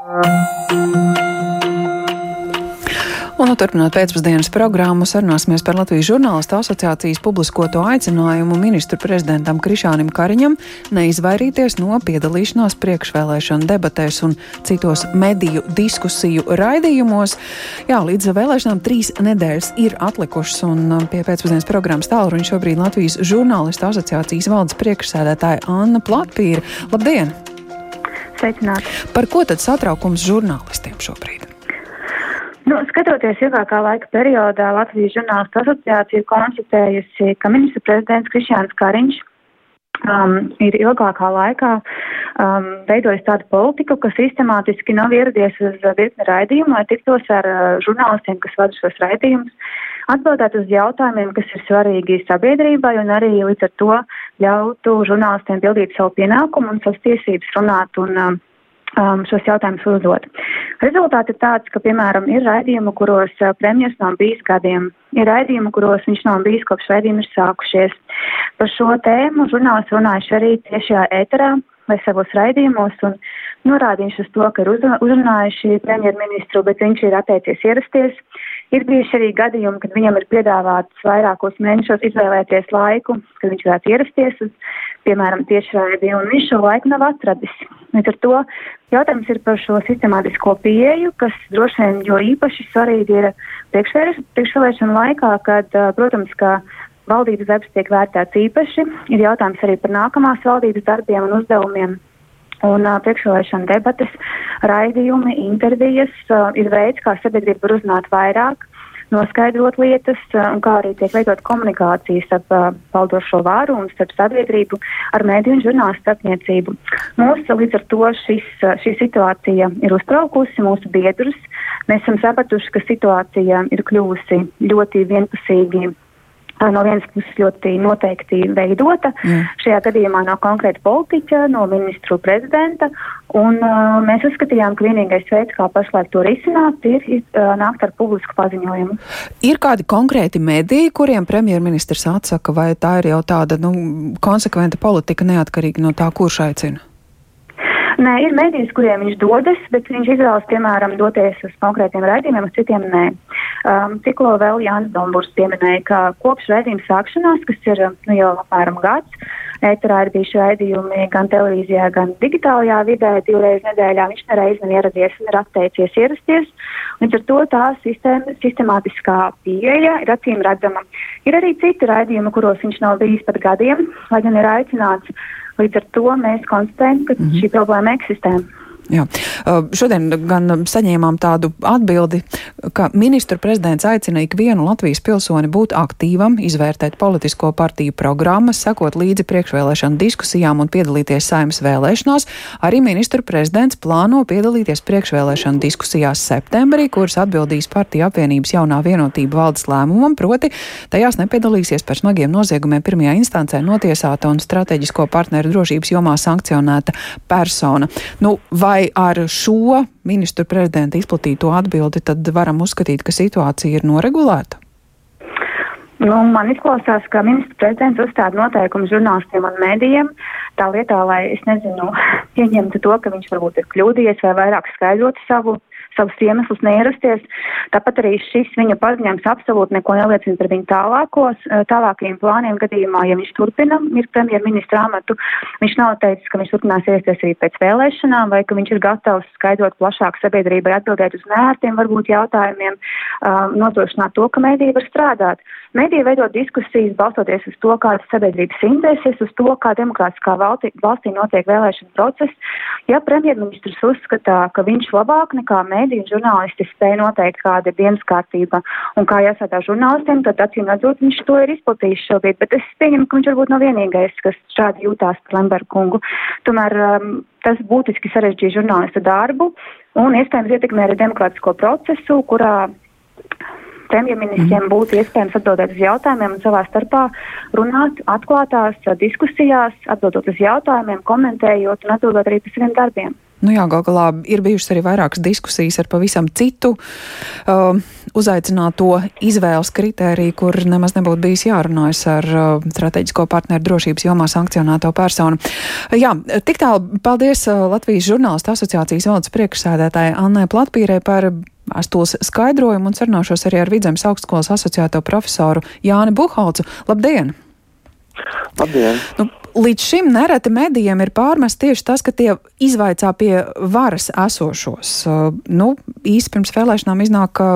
Un, nu, turpinot pēcpusdienas programmu, sarunāsimies par Latvijas žurnālistu asociācijas publiskoto aicinājumu ministru prezidentam Krišānam Kariņam neizvairīties no piedalīšanās priekšvēlēšana debatēs un citos mediju diskusiju raidījumos. Jā, līdz vēlēšanām trīs nedēļas ir atlikušas, un um, pie pēcpusdienas programmas tālruņa šobrīd Latvijas žurnālistu asociācijas valdes priekšsēdētāja Anna Platpīra. Labdien! Sveicināti! Par ko tad satraukums žurnālistiem šobrīd? Nu, skatoties ilgākā laika periodā, Latvijas žurnālistu asociācija ir konstatējusi, ka ministra prezidents Krišjāns Kariņš um, ir ilgākā laikā um, veidojis tādu politiku, ka sistemātiski nav ieradies uz virkni raidījumu, lai tiktos ar uh, žurnālistiem, kas vada šos raidījumus, atbildēt uz jautājumiem, kas ir svarīgi sabiedrībai un arī līdz ar to ļautu žurnālistiem pildīt savu pienākumu un savas tiesības runāt un um, um, šos jautājumus uzdot. Rezultāti ir tāds, ka, piemēram, ir raidījumi, kuros uh, premjers nav bijis gadiem, ir raidījumi, kuros viņš nav bijis kopš raidījumi ir sākušies. Par šo tēmu žurnālisti runājuši arī tiešajā ēterā vai savos raidījumos un norādījuši uz to, ka ir uzrunājuši premjerministru, bet viņš ir atteicies ierasties. Ir bijuši arī gadījumi, kad viņam ir piedāvāts vairākos mēnešos izvēlēties laiku, kad viņš varētu ierasties uz, piemēram, tiešraidi, un viņš šo laiku nav atradis. Līdz ar to jautājums ir par šo sistemātisko pieeju, kas droši vien jo īpaši svarīgi ir priekšvēlēšana laikā, kad, protams, ka valdības darbs tiek vērtēts īpaši. Ir jautājums arī par nākamās valdības darbiem un uzdevumiem. Un uh, priekšvēlēšana debates, raidījumi, intervijas uh, ir veids, kā sabiedrība var uzzināt vairāk, noskaidrot lietas, uh, un kā arī tiek veidot komunikācijas starp uh, valdošo vāru un starp sabiedrību ar mēdīju un žurnālistu starpniecību. Mūsu līdz ar to šis, uh, šī situācija ir uztraukusi mūsu biedrus. Mēs esam sapratuši, ka situācija ir kļuvusi ļoti vienpusīgi no vienas puses ļoti noteikti veidota. Mm. Šajā gadījumā no konkrēta politiķa, no ministru prezidenta. Un, uh, mēs uzskatījām, ka vienīgais veids, kā pašlaik to risināt, ir uh, nākt ar publisku paziņojumu. Ir kādi konkrēti mediji, kuriem premjerministrs atsaka, vai tā ir jau tāda nu, konsekventa politika neatkarīgi no tā, kurš aicina? Nē, ir medijas, kuriem viņš dodas, bet viņš izvēlas, piemēram, doties uz konkrētiem raidījumiem, uz citiem nē. Um, Ciklo vēl Jānis Domburs pieminēja, ka kopš raidījuma sākšanās, kas ir nu, jau apmēram gads, ēterā ir bijuši raidījumi gan televīzijā, gan digitālajā vidē, divreiz nedēļā viņš nereiz nav ieradies un ir atteicies ierasties. Līdz ar to tā sistēma, sistemātiskā pieeja ir acīm redzama. Ir arī citi raidījumi, kuros viņš nav bijis pat gadiem, lai gan ir aicināts Līdz ar to mēs konstatējam, ka mm -hmm. šī problēma eksistē. Jā. Šodien gan saņēmām tādu atbildi, ka ministru prezidents aicina ikvienu Latvijas pilsoni būt aktīvam, izvērtēt politisko partiju programmas, sekot līdzi priekšvēlēšanu diskusijām un piedalīties saimnes vēlēšanās. Arī ministru prezidents plāno piedalīties priekšvēlēšanu diskusijās septembrī, kuras atbildīs partiju apvienības jaunā vienotība valdes lēmumam, proti tajās nepiedalīsies par smagiem noziegumiem pirmajā instancē notiesāta un strateģisko partneru drošības jomā sankcionēta persona. Nu, vai vai ar šo ministru prezidenta izplatīto atbildi tad varam uzskatīt, ka situācija ir noregulēta? Nu, man izklausās, ka ministrs prezidents uzstāda noteikumus žurnālistiem un mēdījiem tā lietā, lai, es nezinu, pieņemtu to, ka viņš varbūt ir kļūdījies vai vairāk skaidrotu savu savus iemeslus neierasties. Tāpat arī šis viņa paziņojums absolūti neko neliecina par viņu tālākos, eh, tālākajiem plāniem gadījumā, ja viņš turpina ir premjerministra amatu. Viņš nav teicis, ka viņš turpinās ierasties arī pēc vēlēšanām vai ka viņš ir gatavs skaidrot plašāk sabiedrībai atbildēt uz nērtiem varbūt jautājumiem, um, nodrošināt to, ka mēdī var strādāt. Mēdīja veidot diskusijas balstoties uz to, kādas sabiedrības intereses, uz to, kā demokrātiskā valstī, valstī notiek vēlēšana process. Ja premjerministrs uzskatā, ka viņš labāk nekā mēdīju žurnālisti spēja noteikt, kāda ir dienas kārtība un kā jāsādā žurnālistiem, tad acīm redzot, viņš to ir izplatījis šobrīd. Bet es pieņemu, ka viņš varbūt nav vienīgais, kas šādi jūtās par Lembergu kungu. Tomēr um, tas būtiski sarežģīja žurnālista darbu un iespējams ietekmē arī demokrātisko procesu, kurā premjerministriem mm. būtu iespējams atbildēt uz jautājumiem un savā starpā runāt atklātās diskusijās, atbildot uz jautājumiem, komentējot un atbildot arī par saviem darbiem. Nu jā, gal galā ir bijušas arī vairākas diskusijas ar pavisam citu uh, uzaicināto izvēles kritēriju, kur nemaz nebūtu bijis jārunājas ar uh, strateģisko partneru drošības jomā sankcionēto personu. Jā, tik tālu paldies uh, Latvijas žurnālistu asociācijas valdes priekšsēdētāja Annai Platpīrē par vēstules skaidrojumu un sarunāšos arī ar Vidzemes augstskolas asociēto profesoru Jāni Buhalcu. Labdien! Labdien! Nu, līdz šim nereti medijiem ir pārmest tieši tas, ka tie izvaicā pie varas esošos. Uh, nu, īsti pirms vēlēšanām iznāk, ka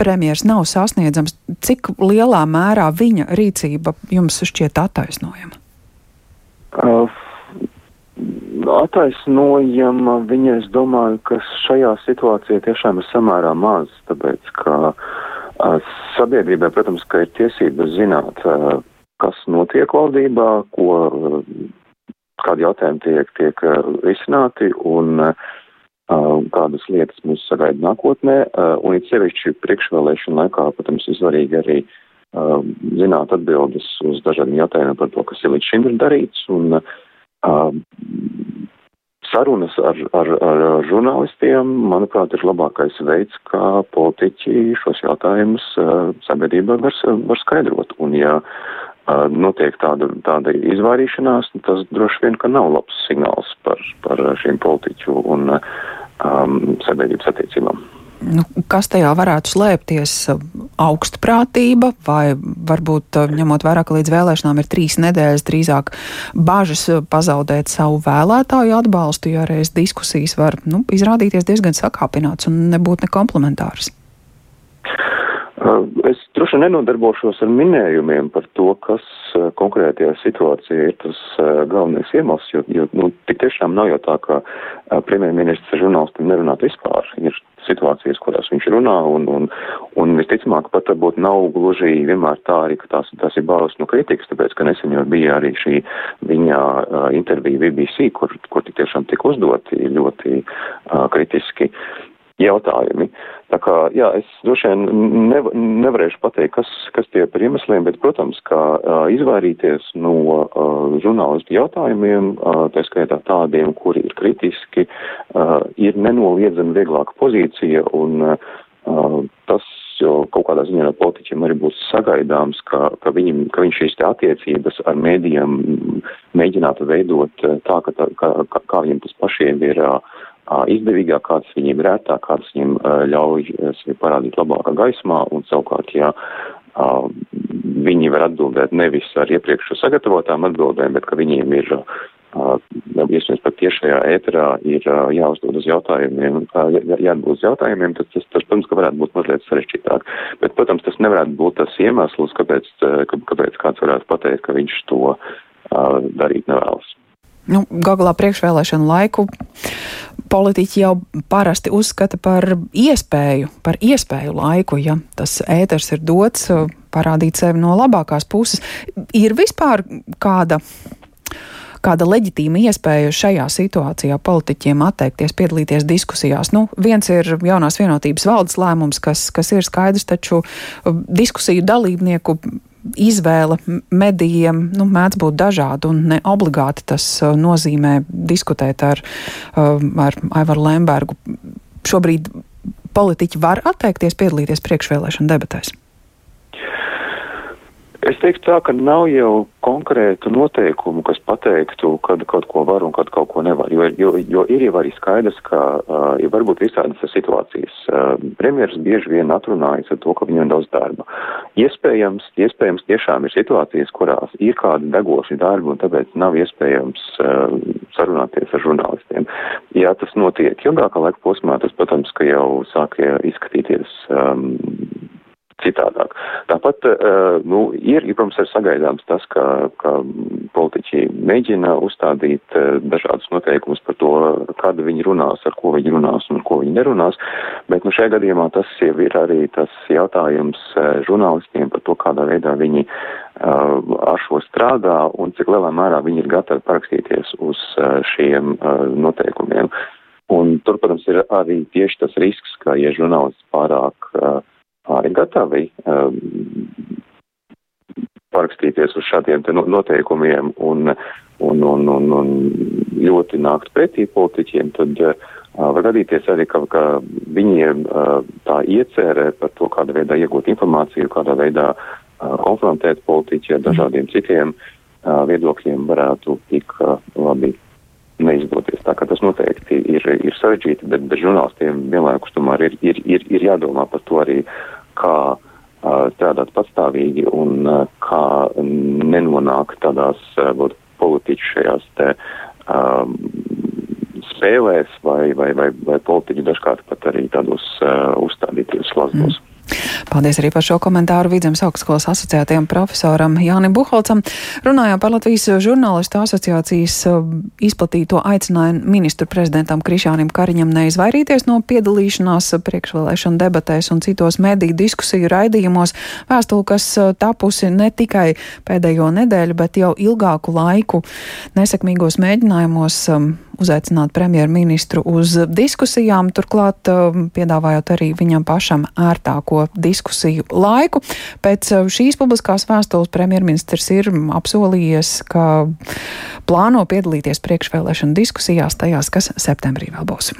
premjeras nav sasniedzams. Cik lielā mērā viņa rīcība jums šķiet attaisnojama? Uh, attaisnojama viņa, es domāju, ka šajā situācijā tiešām ir samērā maz, tāpēc, ka uh, sabiedrībai, protams, ka ir tiesības zināt, uh, kas notiek valdībā, ko, kādi jautājumi tiek, tiek risināti un kādas lietas mūs sagaida nākotnē. Un it sevišķi priekšvēlēšana laikā, protams, ir svarīgi arī zināt atbildes uz dažādiem jautājumiem par to, kas ir līdz šim ir darīts. Un, sarunas ar, ar, ar žurnālistiem, manuprāt, ir labākais veids, kā politiķi šos jautājumus sabiedrībā var, var skaidrot. Un, ja notiek tāda, tāda izvairīšanās, nu, tas droši vien, ka nav labs signāls par, par šīm politiķu un um, sabiedrības attiecībām. Nu, kas tajā varētu slēpties? Augstprātība vai varbūt ņemot vērā, ka līdz vēlēšanām ir trīs nedēļas, drīzāk bažas pazaudēt savu vēlētāju atbalstu, jo reiz diskusijas var nu, izrādīties diezgan sakāpināts un nebūt nekomplementārs. Es droši nenodarbošos ar minējumiem par to, kas konkrētajā situācijā ir tas galvenais iemesls, jo, jo nu, tik tiešām nav jau tā, ka premjerministrs ar žurnālistiem nerunāt vispār. Ir situācijas, kurās viņš runā, un, un, un visticamāk pat varbūt nav gluži vienmēr tā arī, ka tās, tās ir bāzes no kritikas, tāpēc, ka nesen jau bija arī šī viņa uh, intervija BBC, kur, kur tik tiešām tika uzdoti ļoti uh, kritiski jautājumi. Tā kā, jā, es droši vien nev, nevarēšu pateikt, kas, kas tie par iemesliem, bet, protams, kā uh, izvairīties no uh, žurnālistu jautājumiem, uh, tā skaitā tādiem, kuri ir kritiski, uh, ir nenoliedzami vieglāka pozīcija un uh, tas jo kaut kādā ziņā no politiķiem arī būs sagaidāms, ka, ka, viņim, ka viņš šīs attiecības ar mēdījiem mēģinātu veidot tā, ka tā, kā, kā viņiem tas pašiem ir uh, izdevīgāk, kādas viņiem ir ērtāk, kādas viņiem ļauj sevi parādīt labākā gaismā, un savukārt, ja viņi var atbildēt nevis ar iepriekš sagatavotām atbildēm, bet ka viņiem ir, iespējams, pat tiešajā ēterā ir jāuzdod uz jautājumiem, jā, jāatbild uz jautājumiem, tad tas, tas, protams, ka varētu būt mazliet sarežģītāk. Bet, protams, tas nevarētu būt tas iemesls, kāpēc, kāpēc kāds varētu pateikt, ka viņš to darīt nevēlas. Nu, Gagalā priekšvēlēšanu laiku politiķi jau parasti uzskata par iespēju, par iespēju laiku, ja tas ēters ir dots, parādīt sevi no labākās puses. Ir vispār kāda kāda leģitīma iespēja šajā situācijā politiķiem atteikties piedalīties diskusijās. Nu, viens ir jaunās vienotības valdes lēmums, kas, kas ir skaidrs, taču diskusiju dalībnieku izvēle medijiem nu, mēdz būt dažāda un ne obligāti tas uh, nozīmē diskutēt ar, uh, ar Aivaru Lembergu. Šobrīd politiķi var atteikties piedalīties priekšvēlēšana debatēs. Es teiktu tā, ka nav jau konkrētu noteikumu, kas pateiktu, kad kaut ko var un kad kaut ko nevar. Jo, jo, jo ir jau arī skaidrs, ka uh, ir varbūt visādas situācijas. Uh, premjeras bieži vien atrunājas ar to, ka viņam daudz darba. Iespējams, iespējams tiešām ir situācijas, kurās ir kādi degoši darbi un tāpēc nav iespējams uh, sarunāties ar žurnālistiem. Ja tas notiek ilgākā laika posmā, tas, protams, ka jau sāk izskatīties um, citādāk. Tāpat, uh, nu, ir, protams, ir sagaidāms tas, ka, ka politiķi mēģina uzstādīt uh, dažādus noteikumus par to, kad viņi runās, ar ko viņi runās un ar ko viņi nerunās, bet, nu, šajā gadījumā tas jau ir arī tas jautājums uh, žurnālistiem par to, kādā veidā viņi ar šo strādā un cik lielā mērā viņi ir gatavi parakstīties uz šiem noteikumiem. Un tur, protams, ir arī tieši tas risks, ka, ja žurnālists pārāk uh, ir gatavi um, parakstīties uz šādiem noteikumiem un, un, un, un, un ļoti nākt pretī politiķiem, tad, Var gadīties arī, ka, ka viņiem tā iecerē par to, kādā veidā iegūt informāciju, kādā veidā konfrontēt politiķi ar dažādiem citiem viedokļiem varētu tik labi neizdoties. Tā kā tas noteikti ir, ir sarežģīti, bet, bet žurnālistiem vienlaikus tomēr ir, ir, ir, ir jādomā par to arī, kā strādāt patstāvīgi un kā nenonākt tādās politiķu šajās te um, spēlēs vai, vai, vai, vai politiķi dažkārt pat arī tādos uh, uzstādītos slazdos. Mm. Paldies arī par šo komentāru Vidzemes augstskolas asociētajam profesoram Jānim Buholcam. Runājām par Latvijas žurnālistu asociācijas uh, izplatīto aicinājumu ministru prezidentam Krišānam Kariņam neizvairīties no piedalīšanās priekšvēlēšana debatēs un citos mediju diskusiju raidījumos. Vēstuli, kas uh, tapusi ne tikai pēdējo nedēļu, bet jau ilgāku laiku nesekmīgos mēģinājumos um, uzaicināt premjerministru uz diskusijām, turklāt um, piedāvājot arī viņam pašam ērtāko diskusiju laiku. Pēc uh, šīs publiskās vēstules premjerministrs ir apsolījies, ka plāno piedalīties priekšvēlēšana diskusijās tajās, kas septembrī vēl būs.